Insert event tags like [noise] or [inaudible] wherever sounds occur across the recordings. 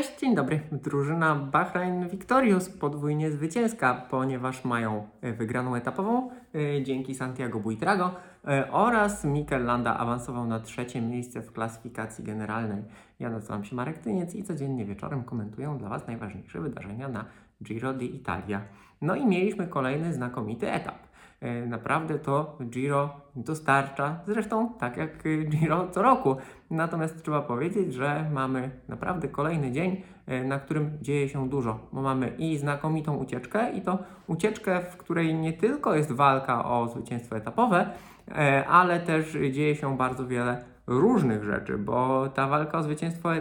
Cześć, dzień dobry. Drużyna Bahrain Victorious podwójnie zwycięska, ponieważ mają e, wygraną etapową e, dzięki Santiago Buitrago e, oraz Mikel Landa awansował na trzecie miejsce w klasyfikacji generalnej. Ja nazywam się Marek Tyniec i codziennie wieczorem komentuję dla Was najważniejsze wydarzenia na Giro d'Italia. No i mieliśmy kolejny znakomity etap. E, Naprawdę to Giro dostarcza, zresztą tak jak Giro co roku. Natomiast trzeba powiedzieć, że mamy naprawdę kolejny dzień, e, na którym dzieje się dużo, bo mamy i znakomitą ucieczkę, i to ucieczkę, w której nie tylko jest walka o zwycięstwo etapowe, e, ale też dzieje się bardzo wiele różnych rzeczy, bo ta walka o zwycięstwo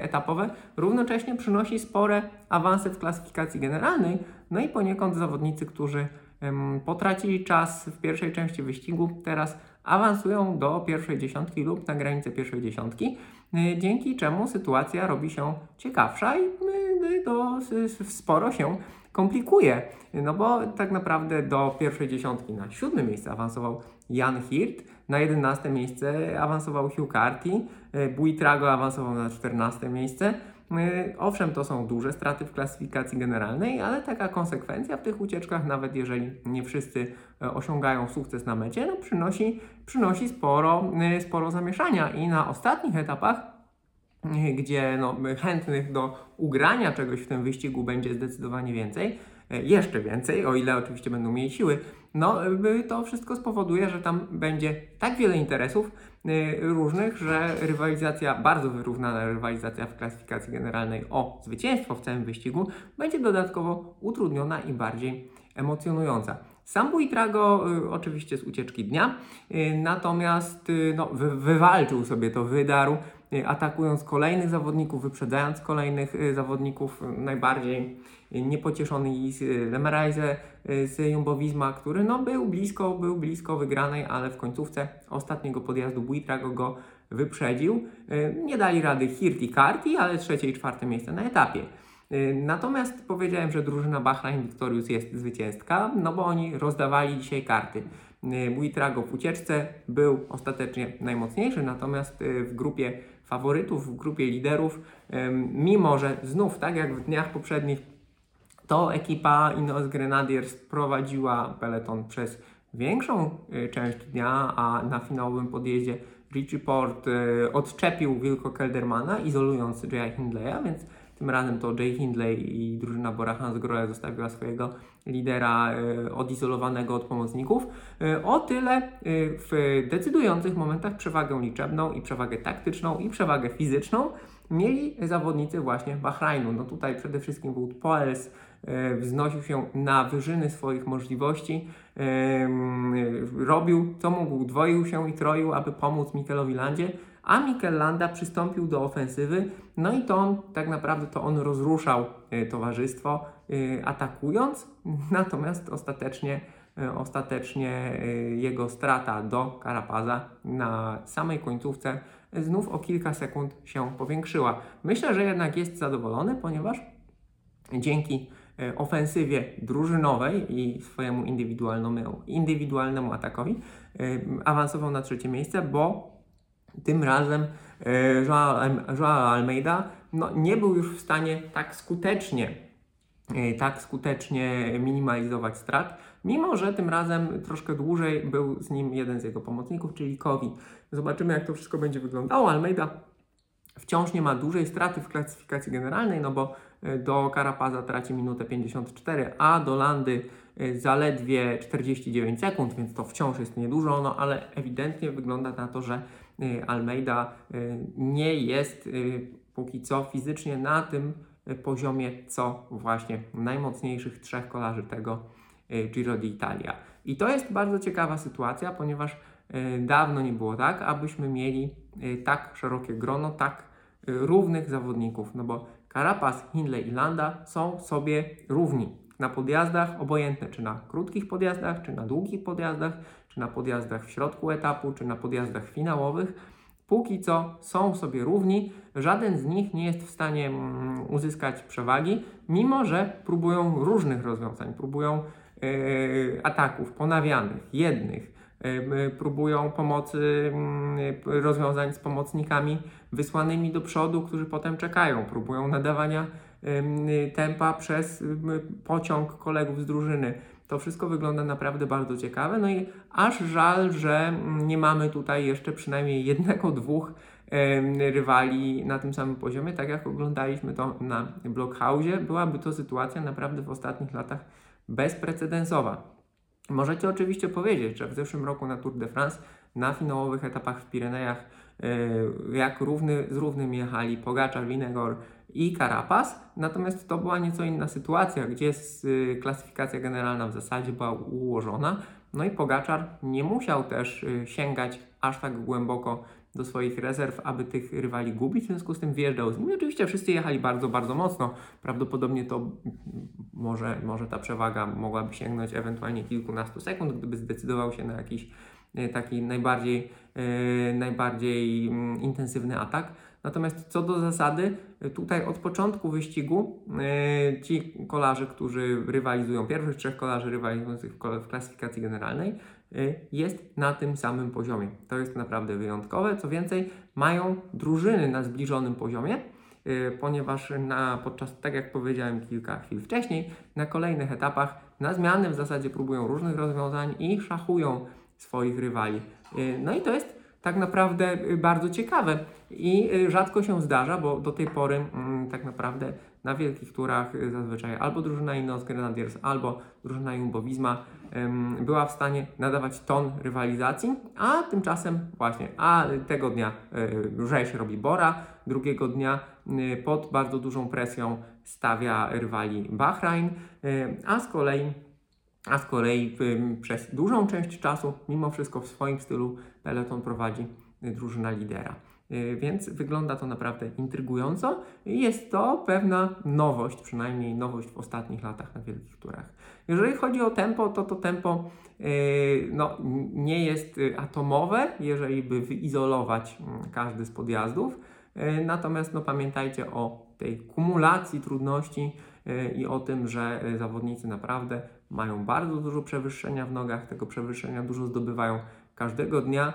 etapowe równocześnie przynosi spore awanse w klasyfikacji generalnej, no i poniekąd zawodnicy, którzy potracili czas w pierwszej części wyścigu, teraz awansują do pierwszej dziesiątki lub na granicę pierwszej dziesiątki, y, dzięki czemu sytuacja robi się ciekawsza i y, y, to sporo się komplikuje. No bo tak naprawdę do pierwszej dziesiątki na siódme miejsce awansował Jan Hirt, na jedenaste miejsce awansował Hugh Carty, y, Buitrago awansował na czternaste miejsce. Owszem, to są duże straty w klasyfikacji generalnej, ale taka konsekwencja w tych ucieczkach, nawet jeżeli nie wszyscy e, osiągają sukces na mecie, no przynosi, przynosi sporo, y, sporo zamieszania. I na ostatnich etapach y, gdzie no, chętnych do ugrania czegoś w tym wyścigu będzie zdecydowanie więcej, e, jeszcze więcej, o ile oczywiście będą mieli siły, no to wszystko spowoduje, że tam będzie tak wiele interesów y, różnych, że rywalizacja, bardzo wyrównana rywalizacja w klasyfikacji generalnej o zwycięstwo w całym wyścigu będzie dodatkowo utrudniona i bardziej emocjonująca. Sam Buitrago y, oczywiście z ucieczki dnia, natomiast no, wy, wywalczył sobie to, wydarł, atakując kolejnych zawodników, wyprzedzając kolejnych y, zawodników. y, Najbardziej y, niepocieszony jest y, Lemerajze y, z Jumbo-Visma, który no, był blisko, był blisko wygranej, ale w końcówce ostatniego podjazdu Buitrago go wyprzedził. Y, Nie dali rady Hirt i Carty, ale trzecie i czwarte miejsce na etapie. Y, Natomiast powiedziałem, że drużyna Bahrain Victorious jest zwycięska, no bo oni rozdawali dzisiaj karty. Y, Buitrago w ucieczce był ostatecznie najmocniejszy, natomiast y, w grupie faworytów, w grupie liderów, mimo że znów, tak jak w dniach poprzednich, to ekipa Ineos Grenadiers prowadziła peleton przez większą y, część dnia, a na finałowym podjeździe Richie Port y, odczepił Wilko Keldermana, izolując Jaya Hindleya, więc tym razem to Jay Hindley i drużyna Bora Hansgrohe zostawiła swojego lidera y, odizolowanego od pomocników. Y, o tyle y, w decydujących momentach przewagę liczebną i przewagę taktyczną i przewagę fizyczną mieli zawodnicy właśnie Bahrainu. No tutaj przede wszystkim Wout Poels e, wznosił się na wyżyny swoich możliwości, robił co mógł, dwoił się i troił, aby pomóc Mikelowi Landzie, a Mikel Landa przystąpił do ofensywy, no i to on, tak naprawdę to on rozruszał e, towarzystwo, e, atakując, natomiast ostatecznie e, ostatecznie jego strata do Karapaza na samej końcówce znów o kilka sekund się powiększyła. Myślę, że jednak jest zadowolony, ponieważ dzięki ofensywie drużynowej i swojemu indywidualnemu, indywidualnemu atakowi awansował na trzecie miejsce, bo tym razem e, Joao Al- Joao Almeida no, nie był już w stanie tak skutecznie e, tak skutecznie minimalizować strat, mimo że tym razem troszkę dłużej był z nim jeden z jego pomocników, czyli Kowi. Zobaczymy, jak to wszystko będzie wyglądało. Almeida wciąż nie ma dużej straty w klasyfikacji generalnej, no bo e, do Karapaza traci minutę 54, a do Landy zaledwie 49 sekund, więc to wciąż jest niedużo, no ale ewidentnie wygląda na to, że Almeida e, nie jest e, póki co fizycznie na tym poziomie, co właśnie najmocniejszych trzech kolarzy tego Giro d'Italia. I to jest bardzo ciekawa sytuacja, ponieważ dawno nie było tak, abyśmy mieli tak szerokie grono, tak równych zawodników, no bo Carapaz, Hindley i Landa są sobie równi na podjazdach, obojętne czy na krótkich podjazdach, czy na długich podjazdach, czy na podjazdach w środku etapu, czy na podjazdach finałowych. Póki co są sobie równi, żaden z nich nie jest w stanie mm, uzyskać przewagi, mimo że próbują różnych rozwiązań, próbują e, ataków ponawianych, jednych, em, próbują pomocy, mm, rozwiązań z pomocnikami wysłanymi do przodu, którzy potem czekają, próbują nadawania em, tempa przez pociąg kolegów z drużyny. To wszystko wygląda naprawdę bardzo ciekawe. No i aż żal, że nie mamy tutaj jeszcze przynajmniej jednego, dwóch rywali na tym samym poziomie, tak jak oglądaliśmy to na Blockhouse. Byłaby to sytuacja naprawdę w ostatnich latach bezprecedensowa. Możecie oczywiście powiedzieć, że w zeszłym roku na Tour de France na finałowych etapach w Pirenejach jak równy z równym jechali Pogaczar, Winegor i Carapaz, natomiast to była nieco inna sytuacja, gdzie y, klasyfikacja generalna w zasadzie była ułożona, no i Pogaczar nie musiał też y, sięgać aż tak głęboko do swoich rezerw, aby tych rywali gubić, w związku z tym wjeżdżał z nimi. Oczywiście wszyscy jechali bardzo, bardzo mocno, prawdopodobnie to może, może ta przewaga mogłaby sięgnąć ewentualnie kilkunastu sekund, gdyby zdecydował się na jakiś taki najbardziej, e, najbardziej mm, intensywny atak. Natomiast co do zasady, e, tutaj od początku wyścigu e, ci kolarze, którzy rywalizują, pierwszych trzech kolarzy rywalizujących w, klasyfikacji generalnej, e, jest na tym samym poziomie. To jest naprawdę wyjątkowe. Co więcej, mają drużyny na zbliżonym poziomie, e, ponieważ na, podczas, tak jak powiedziałem kilka chwil wcześniej, na kolejnych etapach na zmiany w zasadzie próbują różnych rozwiązań i szachują swoich rywali. Y, No i to jest tak naprawdę y, bardzo ciekawe i y, rzadko się zdarza, bo do tej pory mm, tak naprawdę na wielkich turach zazwyczaj albo drużyna Ineos Grenadiers, albo drużyna Jumbo Visma była w stanie nadawać ton rywalizacji, a tymczasem właśnie, a tego dnia lżejszy robi Bora, drugiego dnia pod bardzo dużą presją stawia rywali Bahrain, a z kolei a z kolei przez dużą część czasu, mimo wszystko w swoim stylu, peloton prowadzi y, drużyna lidera. Y, Więc wygląda to naprawdę intrygująco. Jest to pewna nowość, przynajmniej nowość w ostatnich latach na wielkich turach. Jeżeli chodzi o tempo, to to tempo y, no, nie jest atomowe, jeżeli by wyizolować mm, każdy z podjazdów. Natomiast no, pamiętajcie o tej kumulacji trudności i o tym, że zawodnicy naprawdę mają bardzo dużo przewyższenia w nogach, tego przewyższenia dużo zdobywają każdego dnia,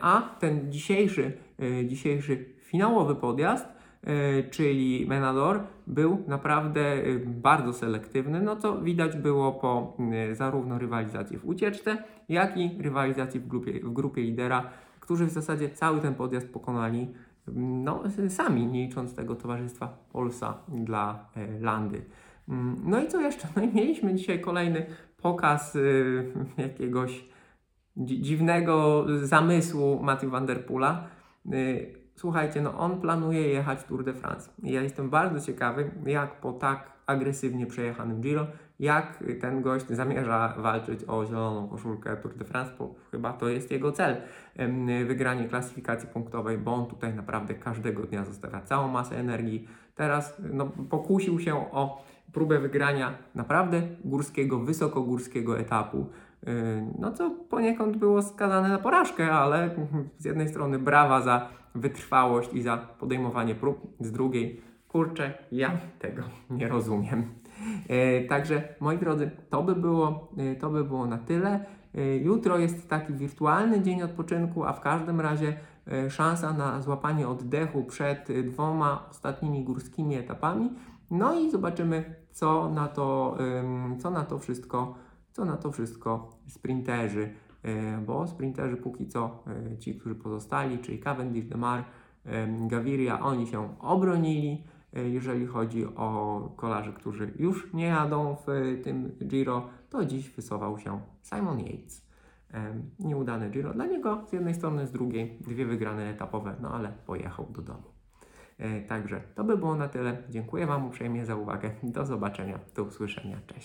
a ten dzisiejszy, y, dzisiejszy finałowy podjazd, y, czyli Menador, był naprawdę y, bardzo selektywny, no co widać było po zarówno rywalizacji w ucieczce, jak i rywalizacji w grupie, w grupie lidera, którzy w zasadzie cały ten podjazd pokonali no, sami, nie licząc tego towarzystwa Polsa dla e, Landy. Mm, No i co jeszcze? [laughs] No i mieliśmy dzisiaj kolejny pokaz y, [laughs] jakiegoś dzi- dziwnego zamysłu Matthew Van Der Poola. Y, Słuchajcie, no on planuje jechać Tour de France. Ja jestem bardzo ciekawy, jak po tak agresywnie przejechanym Giro, jak ten gość zamierza walczyć o zieloną koszulkę Tour de France, bo chyba to jest jego cel, wygranie klasyfikacji punktowej, bo on tutaj naprawdę każdego dnia zostawia całą masę energii. Teraz no, pokusił się o próbę wygrania naprawdę górskiego, wysokogórskiego etapu. Yy, No co poniekąd było skazane na porażkę, ale [laughs] z jednej strony brawa za wytrwałość i za podejmowanie prób, z drugiej kurczę, ja tego nie rozumiem. E, Także moi drodzy, to by było, e, to by było na tyle. Jutro jest taki wirtualny dzień odpoczynku, a w każdym razie szansa na złapanie oddechu przed dwoma ostatnimi górskimi etapami. No i zobaczymy, co na to, co na to wszystko, co na to wszystko sprinterzy, e, bo sprinterzy póki co, e, ci, którzy pozostali, czyli Cavendish, Demar, em, Gaviria, oni się obronili. E, Jeżeli chodzi o kolarzy, którzy już nie jadą w tym Giro, to dziś wysuwał się Simon Yates. Em, Nieudany Giro dla niego z jednej strony, z drugiej dwie wygrane etapowe, no ale pojechał do domu. E, Także to by było na tyle. Dziękuję Wam uprzejmie za uwagę. Do zobaczenia, do usłyszenia. Cześć.